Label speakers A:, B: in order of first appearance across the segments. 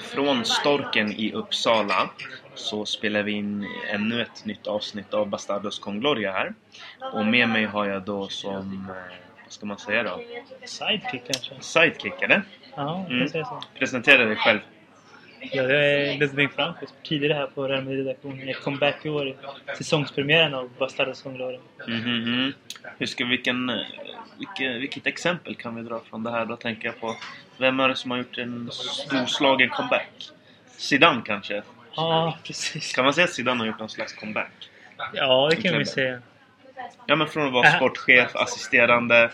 A: från Storken i Uppsala så spelar vi in ännu ett nytt avsnitt av Bastardos con Gloria här. Och med mig har jag då som, eh, vad ska man säga då?
B: Sidekick kanske?
A: Sidekick, eller?
B: Ja,
A: Mm.
B: säga så.
A: Presentera dig själv.
B: Ja, jag är Ludvig Frankfurt. Tidigare här på Real Madrid-redaktionen. Jag kom back i år säsongspremiären av Bastardos con Gloria.
A: Mhm, mhm. Hur ska, vilken, eh, vilket, vilket exempel kan vi dra från det här då? Tänker jag på. Vem är det som har gjort en storslagen comeback? Zidane kanske?
B: Ja, precis.
A: Kan man säga att Zidane har gjort någon slags comeback?
B: Ja, det kan vi säga.
A: Ja men från att vara
B: Äh.
A: sportchef, assisterande...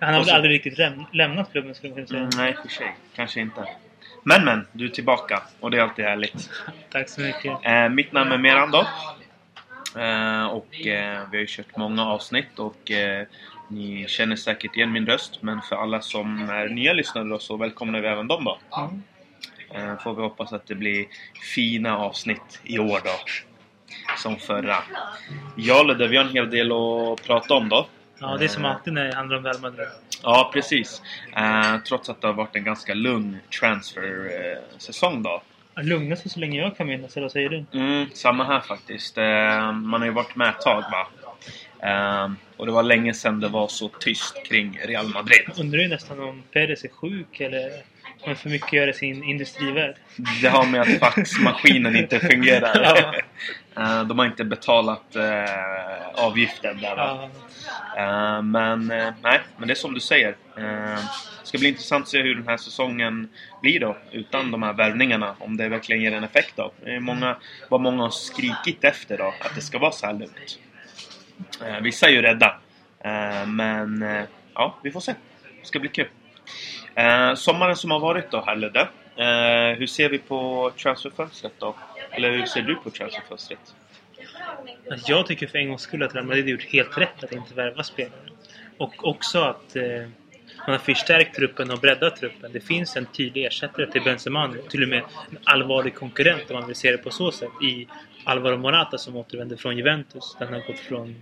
B: Han har väl aldrig riktigt läm- lämnat klubben skulle man kunna
A: Mm,
B: säga.
A: nej, i och för sig. Kanske inte. Men men, du är tillbaka. Och det är alltid härligt.
B: Tack så mycket.
A: Eh, mitt namn är Meran då. Eh, och eh, vi har ju kört många avsnitt och eh, ni känner säkert igen min röst. Men för alla som är nya lyssnare då så välkomnar vi även dem då.
B: Mm.
A: Eh, får vi hoppas att det blir fina avsnitt i år då. Som förra. Ja Ludde, vi har en hel del att prata om då.
B: Ja, det är som alltid när det handlar om Madrid.
A: Ja, precis. Eh, trots att det har varit en ganska lugn transfer-säsong då.
B: Ja, Lugna sig så länge jag kan minnas, eller vad säger du?
A: Mm, samma här faktiskt. Eh, man har ju varit med ett tag va. Eh, och det var länge sedan det var så tyst kring Real Madrid.
B: Undrar ju nästan om Perez är sjuk eller om för mycket gör i sin industrivärld.
A: Det har med att faxmaskinen inte fungerar.
B: Ja.
A: Eh, de har inte betalat eh, avgiften där va.
B: Ja,
A: Eh, men eh, nej, men det är som du säger. Det ska bli intressant att se hur den här säsongen blir då utan de här värvningarna. Om det verkligen ger en effekt då. Det är många, vad många har skrikit efter då, att det ska vara så här lugnt. Eh, Vissa är ju rädda. Eh, Men eh, ja, vi får se. Det ska bli kul. Eh, Sommaren som har varit då här Ludde. eh, Hur ser vi på transferfönstret då? Eller hur ser du på transferfönstret?
B: Alltså, jag tycker för en gångs skull att Real Madrid gjort helt rätt att inte värva spelare. Och också att eh, man har förstärkt truppen och breddat truppen. Det finns en tydlig ersättare till Benzema. Till och med en allvarlig konkurrent om man vill se det på så sätt. I Alvaro Morata som återvänder från Juventus. Den har gått från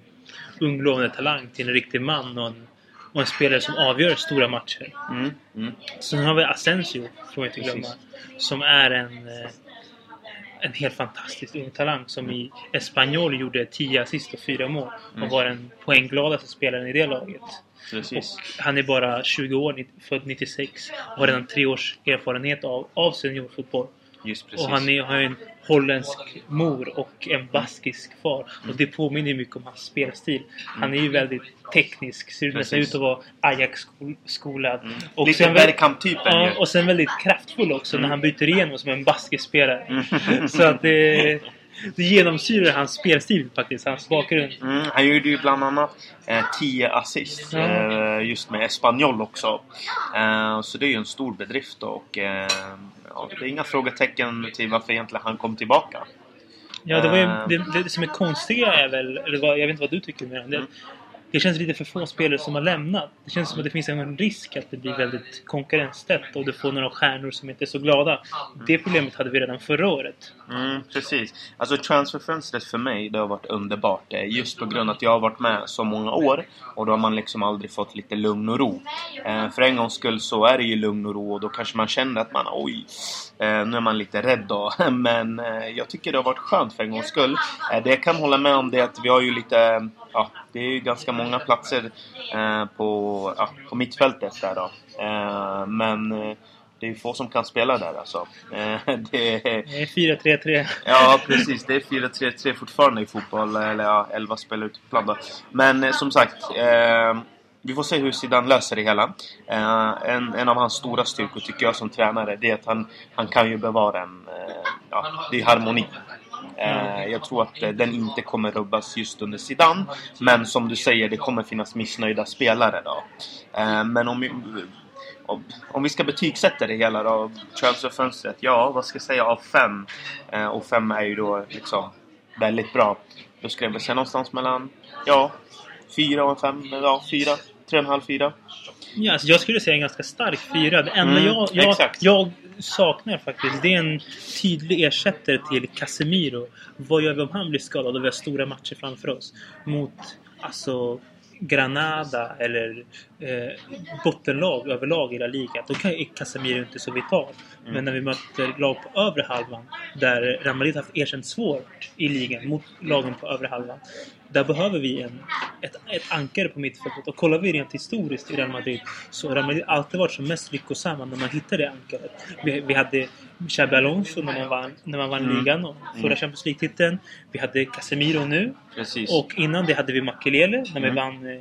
B: ung lovande talang till en riktig man och en, och en spelare som avgör stora matcher.
A: Mm, mm.
B: Sen har vi Asensio, får man inte glömma.
A: Precis.
B: Som är en, eh, en helt fantastisk ung talang som i Espanyol gjorde 10 assist och 4 mål.
A: Mm.
B: Och var den poänggladaste spelaren i det laget.
A: Precis.
B: Och han är bara 20 år, född 96. Och har redan tre års erfarenhet av, av seniorfotboll.
A: Just precis.
B: Och han är, har en holländsk mor och en baskisk far. Och det påminner mycket om hans spelstil. Han är ju väldigt teknisk. Ser nästan ut att vara Ajax-skolad. Och
A: Lite Bergkamp-typen
B: Ja, och sen väldigt kraftfull också när han byter igenom som en baskisk spelare.
A: Mm.
B: Så att det, det genomsyrar hans spelstil faktiskt, hans bakgrund.
A: Mm, han gjorde ju bland annat eh, 10 assist
B: Ja.
A: eh, just med Espanyol också. Eh, så det är ju en stor bedrift och eh, ja, det är inga frågetecken till varför egentligen han kom tillbaka.
B: Ja, det, var ju,
A: Eh.
B: det, det som är konstiga är väl, eller vad, jag vet inte vad du tycker med det. Det känns lite för få spelare som har lämnat. Det känns som att det finns en risk att det blir väldigt konkurrenstätt och du får några stjärnor som inte är så glada. Det problemet hade vi redan förra året.
A: Mm, precis. Alltså transferfönstret för mig, det har varit underbart. Just på grund av att jag har varit med så många år. Och då har man liksom aldrig fått lite lugn och ro. Eh, för en gångs skull så är det ju lugn och ro och då kanske man känner att man oj, nu är man lite rädd då. Men eh, jag tycker det har varit skönt för en gångs skull. Eh, det jag kan hålla med om det är att vi har ju lite, ja, det är ju ganska många platser eh, på, ja, på mittfältet där då. Eh, men eh, det är ju få som kan spela där alltså. Eh, det är,
B: Det är 4-3-3.
A: Ja, precis. Det är 4-3-3 fortfarande i fotboll. Eller ja, 11 spelare ute på plan då. Men eh, som sagt. Eh, vi får se hur Zidane löser det hela. Eh, en, en av hans stora styrkor tycker jag som tränare, det är att han, han kan ju bevara en... Eh, ja, det är harmoni. Eh, jag tror att eh, den inte kommer rubbas just under Zidane. Men som du säger, det kommer finnas missnöjda spelare då. Eh, men om vi, om, om vi ska betygsätta det hela då, transferfönstret. Ja, vad ska jag säga av fem? Eh, och fem är ju då liksom väldigt bra. Då skulle jag väl säga någonstans mellan, ja, fyra och fem. Ja, fyra. Tre och en halv, fyra.
B: Ja, alltså jag skulle säga en ganska stark fyra. Det enda
A: Mm,
B: jag, jag, jag saknar faktiskt det är en tydlig ersättare till Casemiro. Vad gör vi om han blir skadad och vi har stora matcher framför oss? Mot alltså Granada eller eh, bottenlag överlag i La Liga, då kan, Casemiro inte så vital.
A: Mm.
B: Men när vi möter lag på övre halvan, där Real Madrid haft erkänt svårt i ligan mot lagen på övre halvan. Där behöver vi en, ett, ett ankare på mittfältet. Och kollar vi rent historiskt i Real Madrid så har Real Madrid alltid varit som mest lyckosamma när man hittar det ankaret. Vi, vi hade Xabi Alonso när man vann, när man vann
A: Mm.
B: ligan och förra
A: Mm.
B: Champions League-titeln. Vi hade Casemiro nu.
A: Precis.
B: Och innan det hade vi Makelele när vi
A: Mm.
B: vann eh,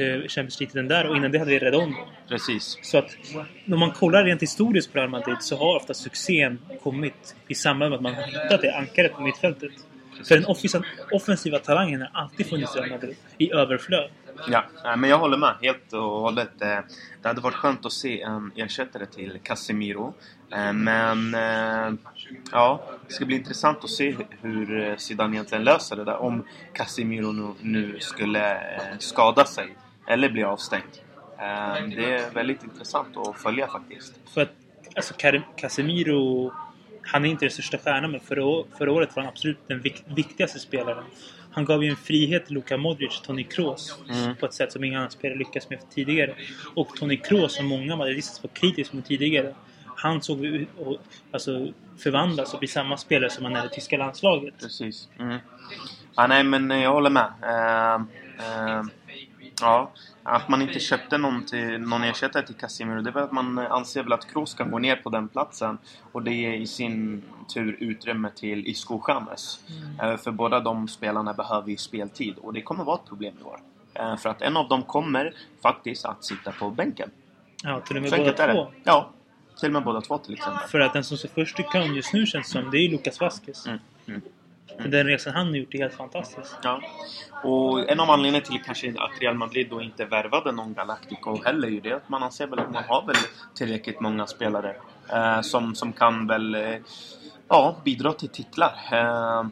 B: eh, Champions League-titeln där. Och innan det hade vi Redondo.
A: Precis.
B: Så att när man kollar rent historiskt på Real Madrid så har ofta succén kommit i samband med att man har hittat det ankaret på mittfältet. För den offensiva, offensiva talangen har alltid funnits i Real Madrid. I överflöd.
A: Ja, men jag håller med helt och hållet. Eh, Det hade varit skönt att se en ersättare till Casemiro. Eh, Men eh, ja, det ska bli intressant att se hur Zidane egentligen löser det där. Om Casemiro nu, nu skulle skada sig eller bli avstängd. Det är väldigt intressant att följa faktiskt.
B: För att alltså, Casemiro, han är inte den största stjärnan men förra, förra året var han absolut den vik- viktigaste spelaren. Han gav ju en frihet till Luka Modric, Toni Kroos,
A: Mm.
B: på ett sätt som ingen annan spelare lyckats med tidigare. Och Toni Kroos, som många madridistas var kritiska mot tidigare, han såg ut att alltså, förvandlas och bli samma spelare som han är i tyska landslaget.
A: Precis. Mm. Ja, nej, men jag håller med. Eh, eh, ja, att man inte köpte någon, till, någon ersättare till Casemiro, det är väl att man anser väl att Kroos kan gå ner på den platsen. Och det ger i sin tur utrymme till Isco James. Eh, för båda de spelarna behöver ju speltid och det kommer vara ett problem i år. Eh, för att en av dem kommer faktiskt att sitta på bänken.
B: Ja, till och med
A: Så
B: båda
A: det.
B: två.
A: Ja, till och med båda två till exempel.
B: För att den som står först i kön just nu känns som, det är Lucas Vasquez.
A: Mm. Mm.
B: Den resan han har gjort är helt fantastisk.
A: Ja. Och en av anledningarna till kanske att Real Madrid då inte värvade någon Galactico heller är ju det att man anser väl att man har väl tillräckligt många spelare eh, som, som kan väl eh, ja, bidra till titlar. Eh,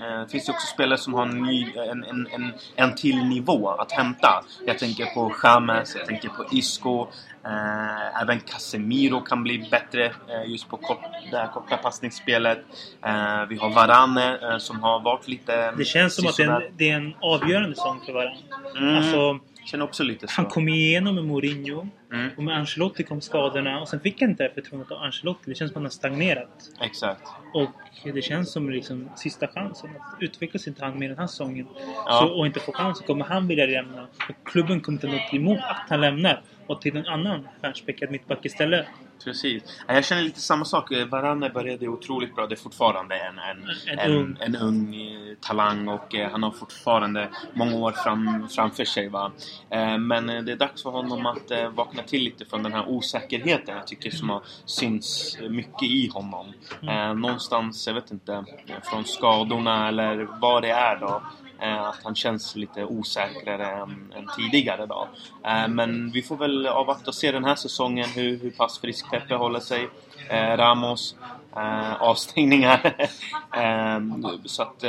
A: det finns ju också spelare som har en, ny, en, en, en, en till nivå att hämta. Jag tänker på James, jag tänker på Isco. Eh, även Casemiro kan bli bättre eh, just på kort, det här korta passningsspelet. Eh, vi har Varane eh, som har varit lite...
B: Det känns som att det är, en, det är en avgörande säsong för varandra.
A: Mm.
B: Alltså,
A: känner också lite så.
B: han kom igenom med Mourinho.
A: Mm.
B: Och med Ancelotti kom skadorna. Och sen fick han inte förtroendet av Ancelotti. Det känns som att han har stagnerat.
A: Exakt.
B: Och det känns som liksom sista chansen. Att utvecklas inte han mer den här säsongen
A: Ja.
B: så, och inte få chansen kommer han vilja lämna. Och klubben kommer inte något emot att han lämnar. Och till en annan stjärnspäckad mittback istället.
A: Precis. Ja, Jag känner lite samma sak. Varane började otroligt bra. Det är fortfarande en, en,
B: En
A: en,
B: ung.
A: en ung eh, talang och eh, han har fortfarande många år fram, framför sig. Va? Eh, Men det är dags för honom att vakna till lite från den här osäkerheten jag tycker som har synts mycket i honom. Eh, Någonstans, jag vet inte, från skadorna eller vad det är då. Eh, att han känns lite osäkrare än, än tidigare då. Eh, men vi får väl avvakta och se den här säsongen hur, hur pass frisk Pepe håller sig. Eh, Ramos. Avstängningar. så att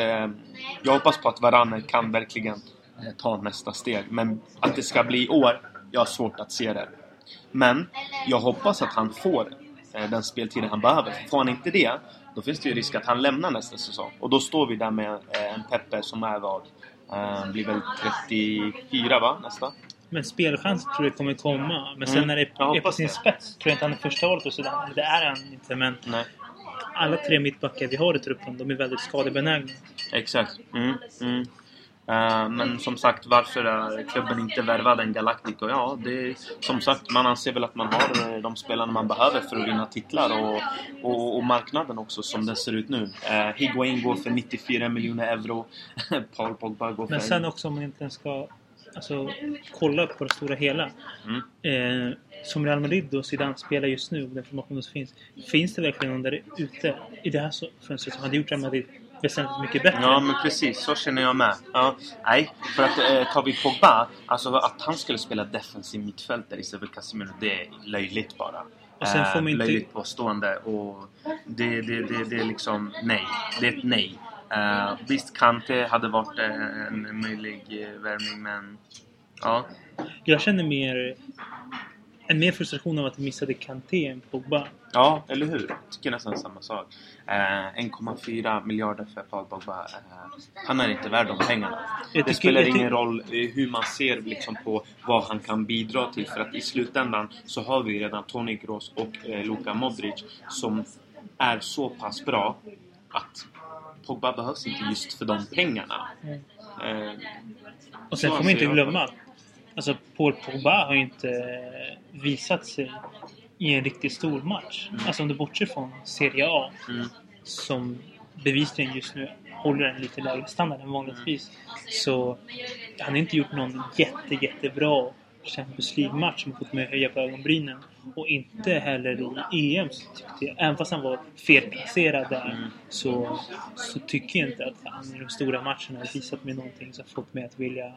A: jag hoppas på att Varane kan verkligen ta nästa steg. Men att det ska bli i år, jag har svårt att se det. Men jag hoppas att han får den speltiden han behöver. Får han inte det, då finns det ju risk att han lämnar nästa säsong. Och då står vi där med eh, en Pepe som är vad? Eh, blir väl 34 va, nästa?
B: Men spelchans tror jag kommer komma. Men sen
A: Mm.
B: när det är på sin
A: det.
B: spets tror jag inte han är första valet sådär. Eller Det är han inte. Men
A: Nej.
B: alla tre mittbackar vi har i truppen, de är väldigt skadebenägna.
A: Exakt. Mm, mm. Eh, men som sagt, varför är klubben inte värvade en Galactico? Ja, det är, som sagt, man anser väl att man har eh, de spelarna man behöver för att vinna titlar och, och, och marknaden också som den ser ut nu. Uh, Higuain går för 94 miljoner euro. Paul Pogba går för...
B: Men sen också om man inte ska alltså, kolla på det stora hela.
A: Mm.
B: Eh, som Real Madrid och Zidane spelar just nu, den formationen som finns. Finns det verkligen någon där ute i det här fönstret som hade gjort Real Madrid väsentligt mycket bättre?
A: Ja, men precis. Så känner jag med. Ja, nej, för att eh, tar vi Pogba, alltså att han skulle spela defensiv mittfältare istället för Casemiro, det är löjligt bara.
B: Och sen får man
A: Eh,
B: inte-
A: Löjligt påstående och det, det, det, det är liksom nej. Det är ett nej. Uh, visst, Kante hade varit eh, en möjlig uh, värvning, men ja.
B: Jag känner mer... en mer frustration av att vi missade Kanté än Pogba.
A: Ja, eller hur? Jag tycker nästan samma sak. Eh, 1,4 miljarder för Paul Pogba. Eh, han är inte värd de pengarna.
B: Jag
A: Det
B: tycker-
A: spelar
B: jag tycker-
A: ingen roll eh, hur man ser liksom på vad han kan bidra till. För att i slutändan så har vi redan Toni Kroos och eh, Luka Modric som är så pass bra att Pogba behövs inte just för de pengarna.
B: Mm.
A: Eh,
B: Och sen får man inte glömma att alltså, Paul Pogba har ju inte visat sig i en riktigt stor match. Alltså om du bortser från Serie A
A: mm,
B: som bevisligen just nu håller en lite lägre standard än vanligtvis. Så han har inte gjort någon jätte, jättebra Champions League-match som fått mig att höja på ögonbrynen. Och inte heller i EM så tyckte jag, även fast han var felplacerad där,
A: Mm.
B: så, så tycker jag inte att han i de stora matcherna har visat mig någonting som fått mig att vilja,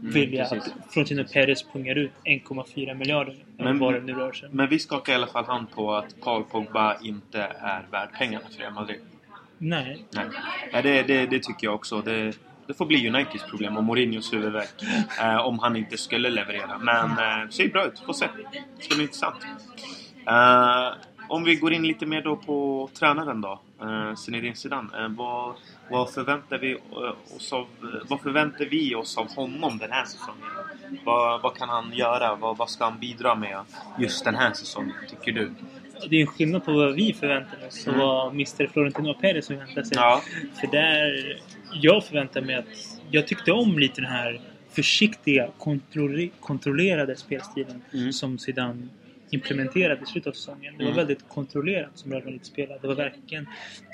B: vilja
A: precis.
B: att Florentino Perez pungar ut 1,4 miljarder.
A: Men-
B: vad det nu rör sig.
A: Men vi skakar i alla fall hand på att Paul Pogba inte är värd pengarna för Real Madrid.
B: Nej,
A: Nej, Nej det, det, det tycker jag också. Det, det får bli Uniteds problem och Mourinhos huvudvärk. Eh, om han inte skulle leverera. Men eh, ser bra ut. Får se. Det ska bli intressant. Eh, om vi går in lite mer då på tränaren då. Eh, Zinedine Zidane. Eh, vad, vad, förväntar vi eh, oss av, vad förväntar vi oss av honom den här säsongen? Vad, vad kan han göra? Vad, vad ska han bidra med just den här säsongen, tycker du?
B: det är en skillnad på vad vi förväntar oss och
A: Mm.
B: vad Mr Florentino Perez förväntar sig.
A: Ja.
B: För där, jag förväntar mig att... Jag tyckte om lite den här försiktiga, kontrolle- kontrollerade spelstilen
A: Mm.
B: som Zidane implementerade i slutet av säsongen. Det var
A: Mm.
B: väldigt kontrollerat som Real Madrid spelade. Det var verkligen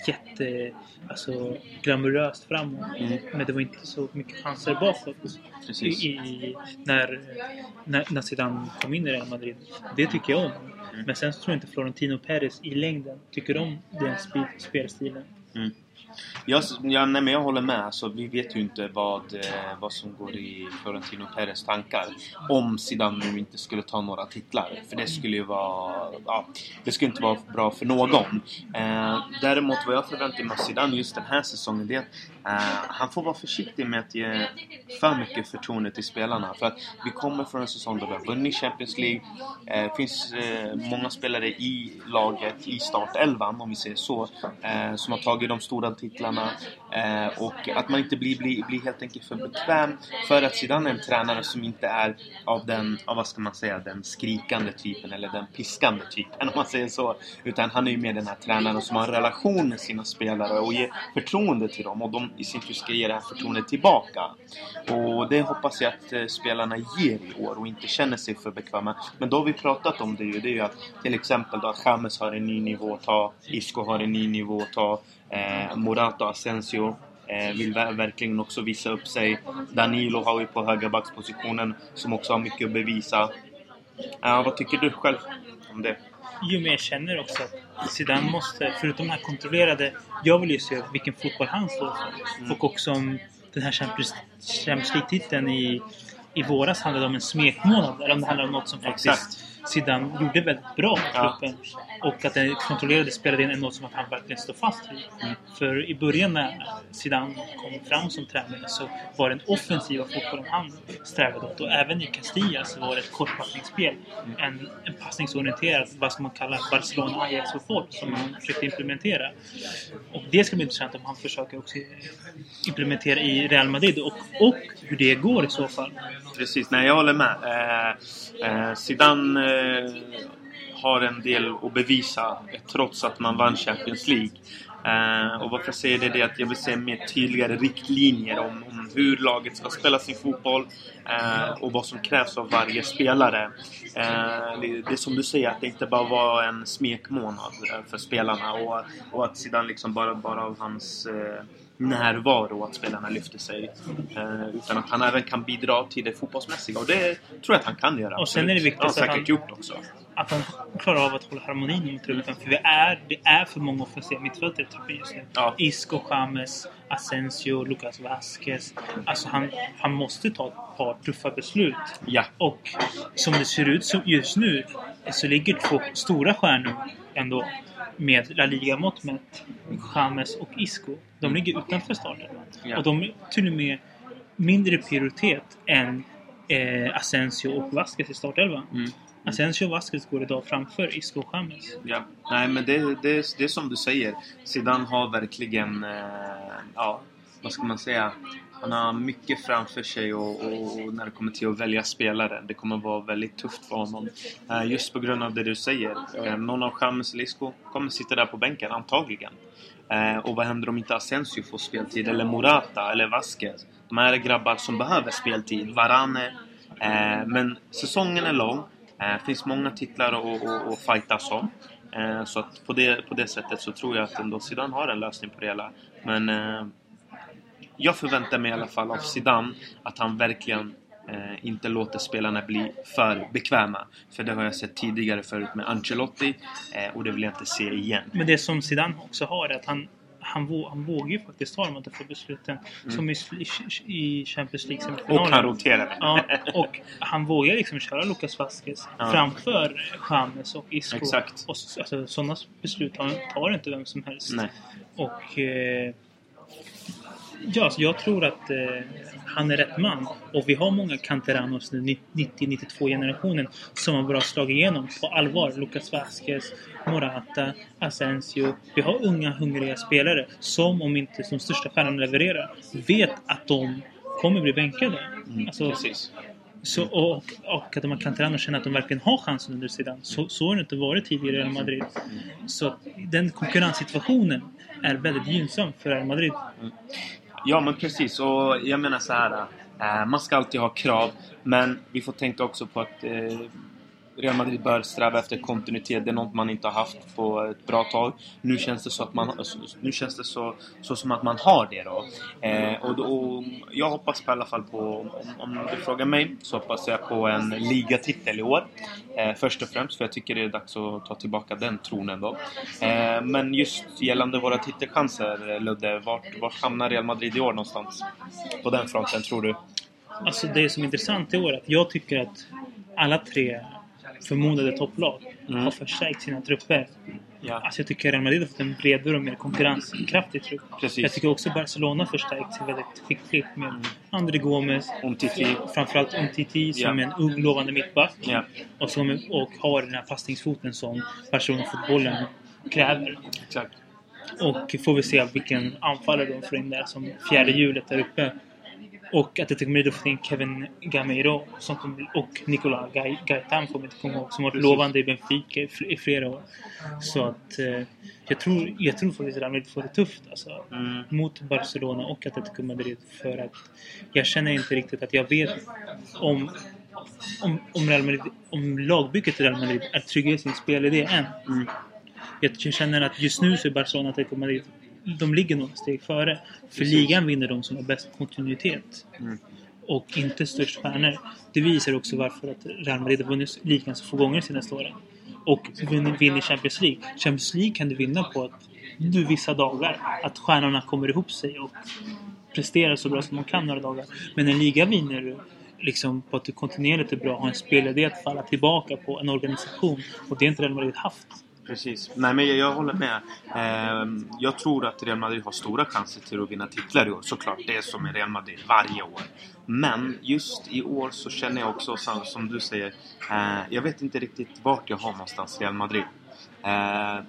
B: jätte... Alltså glamoröst framåt.
A: Mm.
B: Men det var inte så mycket chanser bakåt. I, i, när, när, när Zidane kom in i Real Madrid. Det tycker jag om.
A: Mm.
B: Men sen så tror jag inte Florentino Perez i längden tycker om den spel, spelstilen.
A: Mm. Jag, ja, nej, men jag håller med. Alltså, vi vet ju inte vad, eh, vad som går i Florentino Perez tankar. Om Zidane nu inte skulle ta några titlar. För det skulle ju vara... Ja, det skulle inte vara bra för någon. Eh, däremot vad jag förväntar mig av Zidane just den här säsongen det är att eh, han får vara försiktig med att ge för mycket förtroende till spelarna. För att vi kommer från en säsong där vi har vunnit Champions League. Eh, det eh, finns eh, många spelare i laget, i startelvan om vi säger så, eh, som har tagit de stora titlarna. Eh, och att man inte blir, blir, blir helt enkelt för bekväm. För att Zidane är en tränare som inte är av den, av vad ska man säga, den skrikande typen eller den piskande typen om man säger så. Utan han är ju mer den här tränaren som har en relation med sina spelare och ger förtroende till dem och de i sin tur ska ge det här förtroendet tillbaka. Och det hoppas jag att eh, spelarna ger i år och inte känner sig för bekväma. Men då har vi pratat om det ju. Det är ju att till exempel då att James har en ny nivå att ta, Isco har en ny nivå att ta, eh, Morata och Asensio eh, vill ver- verkligen också visa upp sig. Danilo har vi på högerbackspositionen som också har mycket att bevisa. Ja, vad tycker du själv om det?
B: Jo, men jag känner också att Zidane måste, förutom den här kontrollerade... Jag vill ju se vilken fotboll han står för.
A: Mm.
B: Och också om den här Champions, League-titeln i, i våras handlade om en smekmånad. Eller om det handlar om något som faktiskt
A: Exakt.
B: Zidane gjorde väldigt bra
A: Ja.
B: truppen. Och att den kontrollerade spelade in är något som att han verkligen står fast vid.
A: Mm.
B: För i början när Zidane kom fram som tränare så var den offensiva fotbollen han strävade åt. Och även i Castilla så var det ett kortpassningsspel.
A: Mm.
B: En, en passningsorienterad, vad ska man kalla Barcelona Ajax-fotboll som han försökte implementera. Och det ska bli intressant om han försöker också implementera i Real Madrid och, och hur det går i så fall.
A: Precis, nej jag håller med. Eh, eh, Zidane eh, Eh, har en del att bevisa trots att man vann Champions League. Eh, och varför jag säger det är det att jag vill se mer tydligare riktlinjer om, om hur laget ska spela sin fotboll eh, och vad som krävs av varje spelare. Eh, det, det är som du säger, att det inte bara var en smekmånad eh, för spelarna och, och att Zidane liksom bara, bara av hans eh, närvaro att spelarna lyfter sig. Eh, utan att han även kan bidra till det fotbollsmässiga och det tror jag att han kan göra.
B: Och sen är det viktigt
A: har han
B: att
A: säkert
B: han-
A: gjort också.
B: Att han klarar av att hålla harmonin i truppen. För vi är, det är för många offensiva mittfältare i truppen just nu.
A: Ja.
B: Isco, James, Asensio, Lucas Vasquez. Alltså han, han måste ta ett par tuffa beslut.
A: Ja.
B: Och som det ser ut just nu så ligger två stora stjärnor ändå med La Liga-mått mätt, James och Isco. De ligger utanför starten.
A: Ja.
B: Och de är till och med mindre prioritet än eh, Asensio och Vasquez i startelvan.
A: Mm.
B: Asensio och Vasquez går idag framför Isco och James.
A: Ja. Nej, men det, det, det är som du säger. Zidane har verkligen, eh, ja, vad ska man säga? Han har mycket framför sig och, och, när det kommer till att välja spelare. Det kommer vara väldigt tufft för honom. Eh, just på grund av det du säger. Eh, någon av James Lisco kommer sitta där på bänken, antagligen. Eh, och vad händer om inte Asensio får speltid? Eller Morata eller Vasquez? De här är grabbar som behöver speltid. Varane. Men säsongen är lång. Det finns många titlar att, att, att fightas om. Så att på det, på det sättet så tror jag att ändå Zidane har en lösning på det hela. Men eh, jag förväntar mig i alla fall av Zidane att han verkligen eh, inte låter spelarna bli för bekväma. För det har jag sett tidigare förut med Ancelotti eh, och det vill jag inte se igen.
B: Men det som Zidane också har är att han han, vå, han vågar ju faktiskt ta de här tuffa besluten. Mm. Som i, i Champions League
A: semifinalen. Och han roterar.
B: Ja, och han vågar liksom köra Lucas Vasquez ja. framför James och Isco.
A: Exakt.
B: Och, alltså, sådana beslut tar, tar inte vem som helst.
A: Nej.
B: Och... Eh, ja, så jag tror att eh, han är rätt man. Och vi har många Canteranos nu, 90-92 generationen, som har bra slagit igenom på allvar. Lucas Vasquez, Morata, Asensio. Vi har unga hungriga spelare som, om inte de största stjärnorna levererar, vet att de kommer bli bänkade.
A: Mm, alltså, precis.
B: Så, och, och att de här Canterano känner att de verkligen har chansen under sidan. Så, så har det inte varit tidigare i Real Madrid. Så den konkurrenssituationen är väldigt gynnsam för Real Madrid. Mm.
A: Ja, men precis. Och jag menar så här. Eh, man ska alltid ha krav. Men vi får tänka också på att eh, Real Madrid bör sträva efter kontinuitet. Det är något man inte har haft på ett bra tag. Nu känns det så, att man, nu känns det så, så som att man har det då. Eh, och, då, jag hoppas på i alla fall på, om, om, du frågar mig, så hoppas jag på en ligatitel i år. Eh, först och främst, för jag tycker det är dags att ta tillbaka den tronen då. Eh, men just gällande våra titelchanser, Ludde, vart, vart hamnar Real Madrid i år någonstans? På den fronten, tror du?
B: Alltså det som är intressant i år är att jag tycker att alla tre förmodade topplag mm. har förstärkt sina trupper. Ja. Alltså jag tycker Real Madrid har fått en bredare och mer konkurrenskraftig trupp.
A: Precis.
B: Jag tycker också Barcelona förstärkt sig väldigt skickligt med mm. André Gomes.
A: Umtiti.
B: Framförallt Umtiti som ja. är en ung lovande mittback. Ja. Och, som, och har den här passningsfoten som Barcelona-fotbollen kräver.
A: Exakt.
B: Och får vi se vilken anfallare de får in där som fjärde hjulet där uppe. Och Atletico Madrid fått in Kevin Gameiro som kom, och Nicola Gaitan får man inte komma ihåg, som varit lovande i Benfica i, flera år. Så att eh, jag tror, jag tror faktiskt att Real Madrid får det tufft alltså, mm. mot Barcelona och Atletico Madrid. För att jag känner inte riktigt att jag vet om om, om, Real Madrid, om lagbygget i Real Madrid är trygga i sin spelidé än. Mm. Jag känner att just nu så är Barcelona och Atletico Madrid de ligger några steg före. För ligan vinner de som har bäst kontinuitet. Mm. Och inte störst stjärnor. Det visar också varför att Real Madrid har vunnit ligan så få gånger de senaste åren. Och vinner Champions League. Champions League kan du vinna på att du vissa dagar. Att stjärnorna kommer ihop sig och presterar så bra som de kan några dagar. Men en liga vinner du liksom på att du kontinuerligt är bra, har en spelidé att falla tillbaka på, en organisation. Och det har inte Real Madrid haft.
A: Precis. Nej men jag, jag håller med. Eh, jag tror att Real Madrid har stora chanser till att vinna titlar i år. Såklart, det är som i Real Madrid varje år. Men just i år så känner jag också som, som du säger. Eh, jag vet inte riktigt vart jag har någonstans Real Madrid. Eh,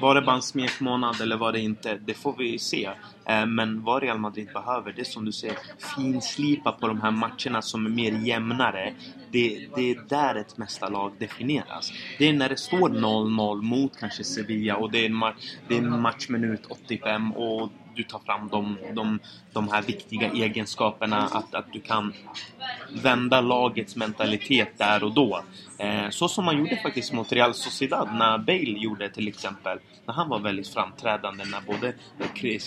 A: var det bara en smekmånad eller var det inte? Det får vi se. Eh, men vad Real Madrid behöver, det är som du säger, finslipa på de här matcherna som är mer jämnare. Det, det är där ett mästarlag definieras. Det är när det står 0-0 mot kanske Sevilla och det är en, ma det är en matchminut 85 och du tar fram de, de, de här viktiga egenskaperna. Att, att du kan vända lagets mentalitet där och då. Eh, så som man gjorde faktiskt mot Real Sociedad när Bale gjorde till exempel. När han var väldigt framträdande när både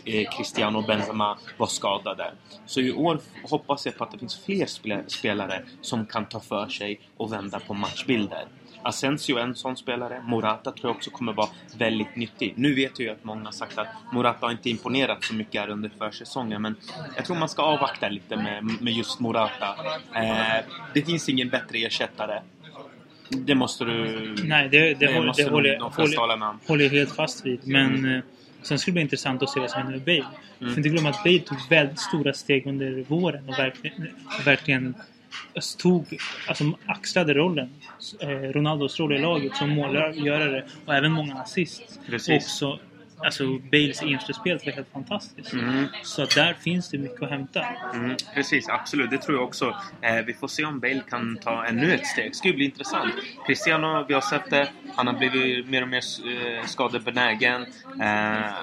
A: eh, Cristiano och Benzema var skadade. Så i år hoppas jag på att det finns fler spelare som kan ta för sig och vända på matchbilder. Asensio är en sån spelare. Morata tror jag också kommer vara väldigt nyttig. Nu vet jag ju att många har sagt att Morata inte imponerat så mycket här under försäsongen men jag tror man ska avvakta lite med, med just Morata. Eh, det finns ingen bättre ersättare. Det måste du...
B: Nej, det, det, det, håller, det håller, de håller, håller jag helt fast vid. Men mm. Sen skulle det bli intressant att se vad som händer med Bale. Mm. För inte glömma att Bale tog väldigt stora steg under våren och verkligen, verkligen tog, alltså axlade rollen. Eh, Ronaldos roll i laget som målgörare och även många assist.
A: Precis.
B: Också, alltså Bales inspel var helt fantastiskt.
A: Mm.
B: Så där finns det mycket att hämta.
A: Mm, precis, absolut. Det tror jag också. Eh, vi får se om Bale kan ta ännu ett steg. Det ska ju bli intressant. Cristiano, vi har sett det. Han har blivit mer och mer eh, skadebenägen. Eh,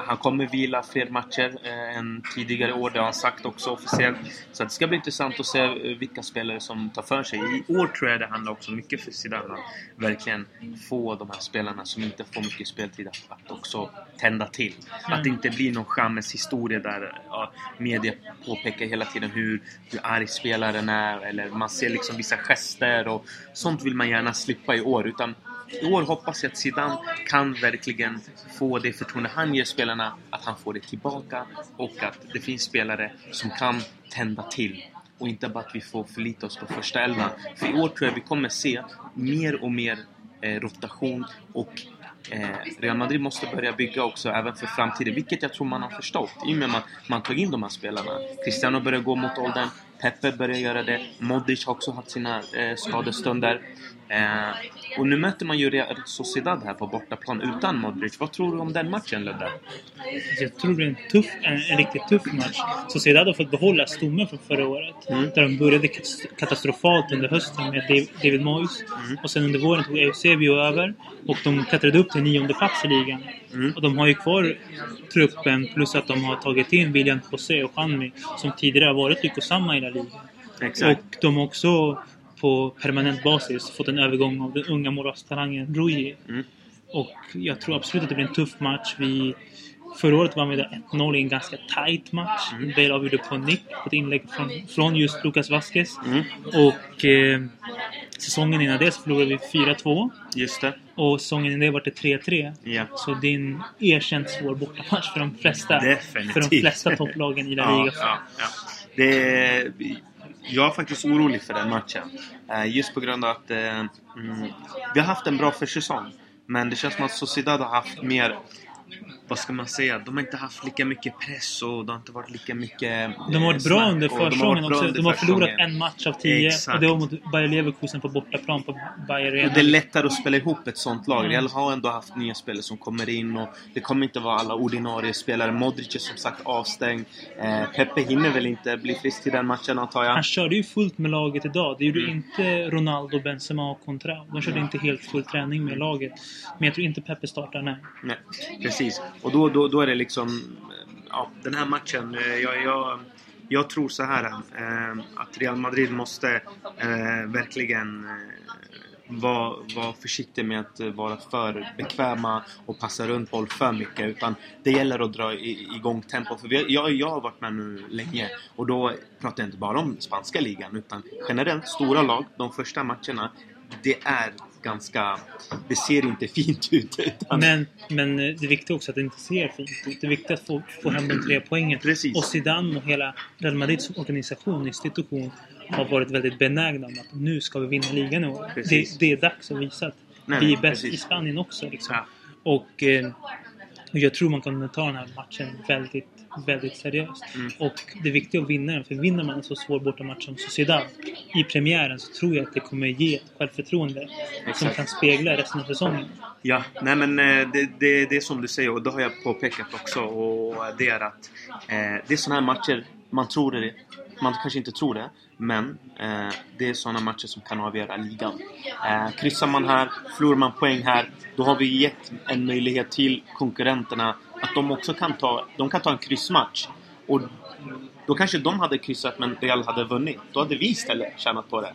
A: han kommer vila fler matcher eh, än tidigare år. Det har han sagt också officiellt. Så det ska bli intressant att se eh, vilka spelare som tar för sig. I år tror jag det handlar också mycket för Zidane att verkligen få de här spelarna som inte får mycket speltid att, att också tända till. Att det inte blir någon Chamez historia där ja, media påpekar hela tiden hur, hur arg spelaren är eller man ser liksom vissa gester och sånt vill man gärna slippa i år. Utan i år hoppas jag att Zidane kan verkligen få det förtroende han ger spelarna, att han får det tillbaka och att det finns spelare som kan tända till. Och inte bara att vi får förlita oss på första elvan. För i år tror jag vi kommer se mer och mer eh, rotation och Eh, Real Madrid måste börja bygga också även för framtiden, vilket jag tror man har förstått i och med att man, tog in de här spelarna. Cristiano börjar gå mot åldern, Pepe börjar göra det, Modric har också haft sina eh, skadestunder. Eh, och nu möter man ju Real Sociedad här på bortaplan utan Modric. Vad tror du om den matchen Ludde?
B: Jag tror det är en, tuff, en, en riktigt tuff match. Sociedad har fått behålla stommen från förra året.
A: Mm.
B: Där de började katastrofalt under hösten med David Moyes.
A: Mm.
B: Och sen under våren tog Eusebio över. Och de klättrade upp till nionde plats i ligan.
A: Mm.
B: Och de har ju kvar truppen plus att de har tagit in William José och Janmi som tidigare har varit lyckosamma i La Liga.
A: Exakt.
B: Och de har också på permanent basis fått en övergång av den unga målvaktstalangen Rui.
A: Mm.
B: Och jag tror absolut att det blir en tuff match. Vi, förra året var vi där 1-0 i en ganska tight match.
A: Mm.
B: Bale avgjorde på nick på ett inlägg från, från just Lucas Vasquez.
A: Mm.
B: Och eh, säsongen innan det så förlorade vi 4-2.
A: Just det.
B: Och säsongen innan det var det 3-3.
A: Ja.
B: Så det är en erkänt svår bortamatch för de flesta.
A: Definitivt.
B: För de flesta topplagen i La Liga.
A: Ja, ja, ja. Det, jag är faktiskt orolig för den matchen. Eh, just på grund av att eh, mm, vi har haft en bra försäsong. Men det känns som att Sociedad har haft mer vad ska man säga? De har inte haft lika mycket press och det har inte varit lika mycket
B: De har varit
A: eh,
B: bra under försäsongen också.
A: under
B: De har förlorat en match av tio.
A: Exakt.
B: Och det var mot Bayer Leverkusen på bortaplan på Bayer
A: Och det är
B: Arena.
A: lättare att spela ihop ett sånt lag.
B: Mm.
A: Real har ändå haft nya spelare som kommer in och det kommer inte vara alla ordinarie spelare. Modric är som sagt avstängd. Eh, Pepe hinner väl inte bli frisk till den matchen antar jag.
B: Han körde ju fullt med laget idag. Det gjorde
A: Mm.
B: inte Ronaldo, Benzema och Contra. De körde inte helt full träning med laget. Men jag tror inte Pepe startar, nej.
A: Nej, precis. Och då, då, då är det liksom... Ja, den här matchen. Eh, jag, jag, jag tror så här eh, att Real Madrid måste eh, verkligen eh, vara var försiktig med att eh, vara för bekväma och passa runt boll för mycket. Utan det gäller att dra i, igång tempo. För vi, jag, jag har varit med nu länge och då pratar jag inte bara om spanska ligan utan generellt stora lag, de första matcherna. Det är ganska... Det ser inte fint ut. Utan,
B: Men, men det viktiga också att det inte ser fint ut. Det är viktigt att få, få hem de tre poängen.
A: Precis.
B: Och Zidane och hela Real Madrids organisation, institution, har varit väldigt benägna om att nu ska vi vinna ligan i år. Det, det är dags att visa att
A: Nej,
B: vi är bäst
A: precis.
B: i Spanien också. Liksom.
A: Ja.
B: Och, eh, och jag tror man kan ta den här matchen väldigt, väldigt seriöst.
A: Mm.
B: Och det är viktigt att vinna den. För vinner man en så svår bortamatch som Sociedad i premiären så tror jag att det kommer ge ett självförtroende som
A: Exakt.
B: kan spegla resten av säsongen.
A: Ja, nej men eh, det, det, det är som du säger och det har jag påpekat också och det är att eh, det är såna här matcher man tror det, man kanske inte tror det men eh, det är såna matcher som kan avgöra ligan. Eh, kryssar man här, förlorar man poäng här då har vi gett en möjlighet till konkurrenterna att de också kan ta, de kan ta en kryssmatch. Och då kanske de hade kryssat men Real hade vunnit. Då hade vi istället tjänat på det.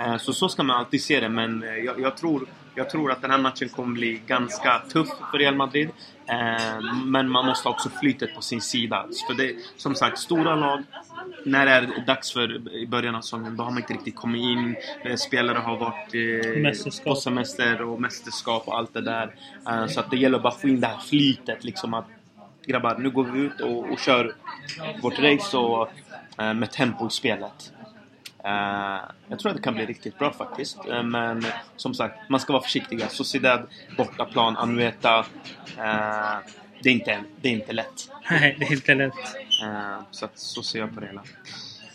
A: Eh, så så ska man alltid se det men eh, jag, jag, tror, jag tror att den här matchen kommer bli ganska tuff för Real Madrid. Eh, men man måste ha också flytet på sin sida. För det, som sagt, stora lag när det är dags för i början av säsongen, då har man inte riktigt kommit in. Spelare har varit eh,
B: Mästerskap.
A: på semester och mästerskap och allt det där. Så att det gäller att bara få in det här flytet liksom att grabbar, nu går vi ut och, och kör vårt race och, eh, med tempo i spelet. Eh, jag tror att det kan bli riktigt bra faktiskt. Eh, men som sagt, man ska vara försiktiga. Sociedad, bortaplan, Anueta. Det, är inte, det är inte lätt.
B: Nej, det är inte lätt.
A: Så så ser jag på det hela.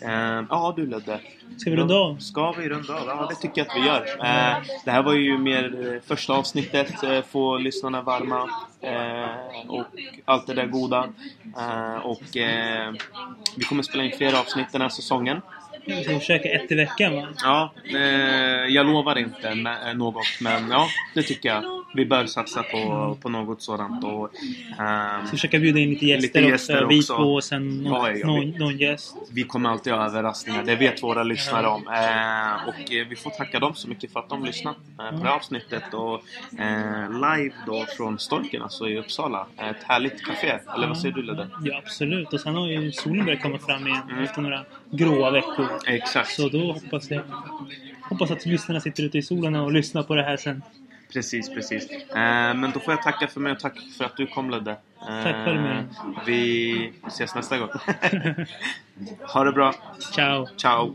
A: Eh, ja du Ludde.
B: Ska vi runda av?
A: Ska vi runda av? Ja, det tycker jag att vi gör. Eh, det här var ju mer eh, första avsnittet. Eh, få lyssnarna varma. Eh, och allt det där goda. Eh, och vi kommer spela in fler avsnitt den här säsongen.
B: Ska försöka ett i veckan va?
A: Ja, eh, jag lovar inte nä- något. Men ja, det tycker jag. Vi bör satsa på, på något sådant. Och, ehm,
B: Ska försöka bjuda in lite gäster,
A: Lite gäster
B: också. Vi två och sen någon,
A: Ja, ja,
B: någon, någon gäst.
A: Vi kommer alltid ha överraskningar. Det vet våra lyssnare om. Eh, och eh, vi får tacka dem så mycket för att de lyssnar eh, på det här avsnittet. Och eh, live då från Storken, alltså i Uppsala. Ett härligt café. Eller vad säger du Ludde?
B: Ja, absolut. Och sen har ju solen börjat komma fram igen
A: Mm.
B: efter några gråa veckor.
A: Exakt.
B: Så då hoppas jag hoppas att lyssnarna sitter ute i solen och lyssnar på det här sen.
A: Precis, precis. Eh, men då får jag tacka för mig och tack för att du kom Ludde. Eh,
B: Tack själv, Miriam.
A: Vi ses nästa gång. ha det bra.
B: Ciao!
A: Ciao.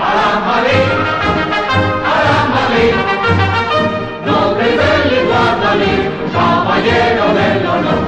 C: Arámbale, arámbale, no te caballero del honor.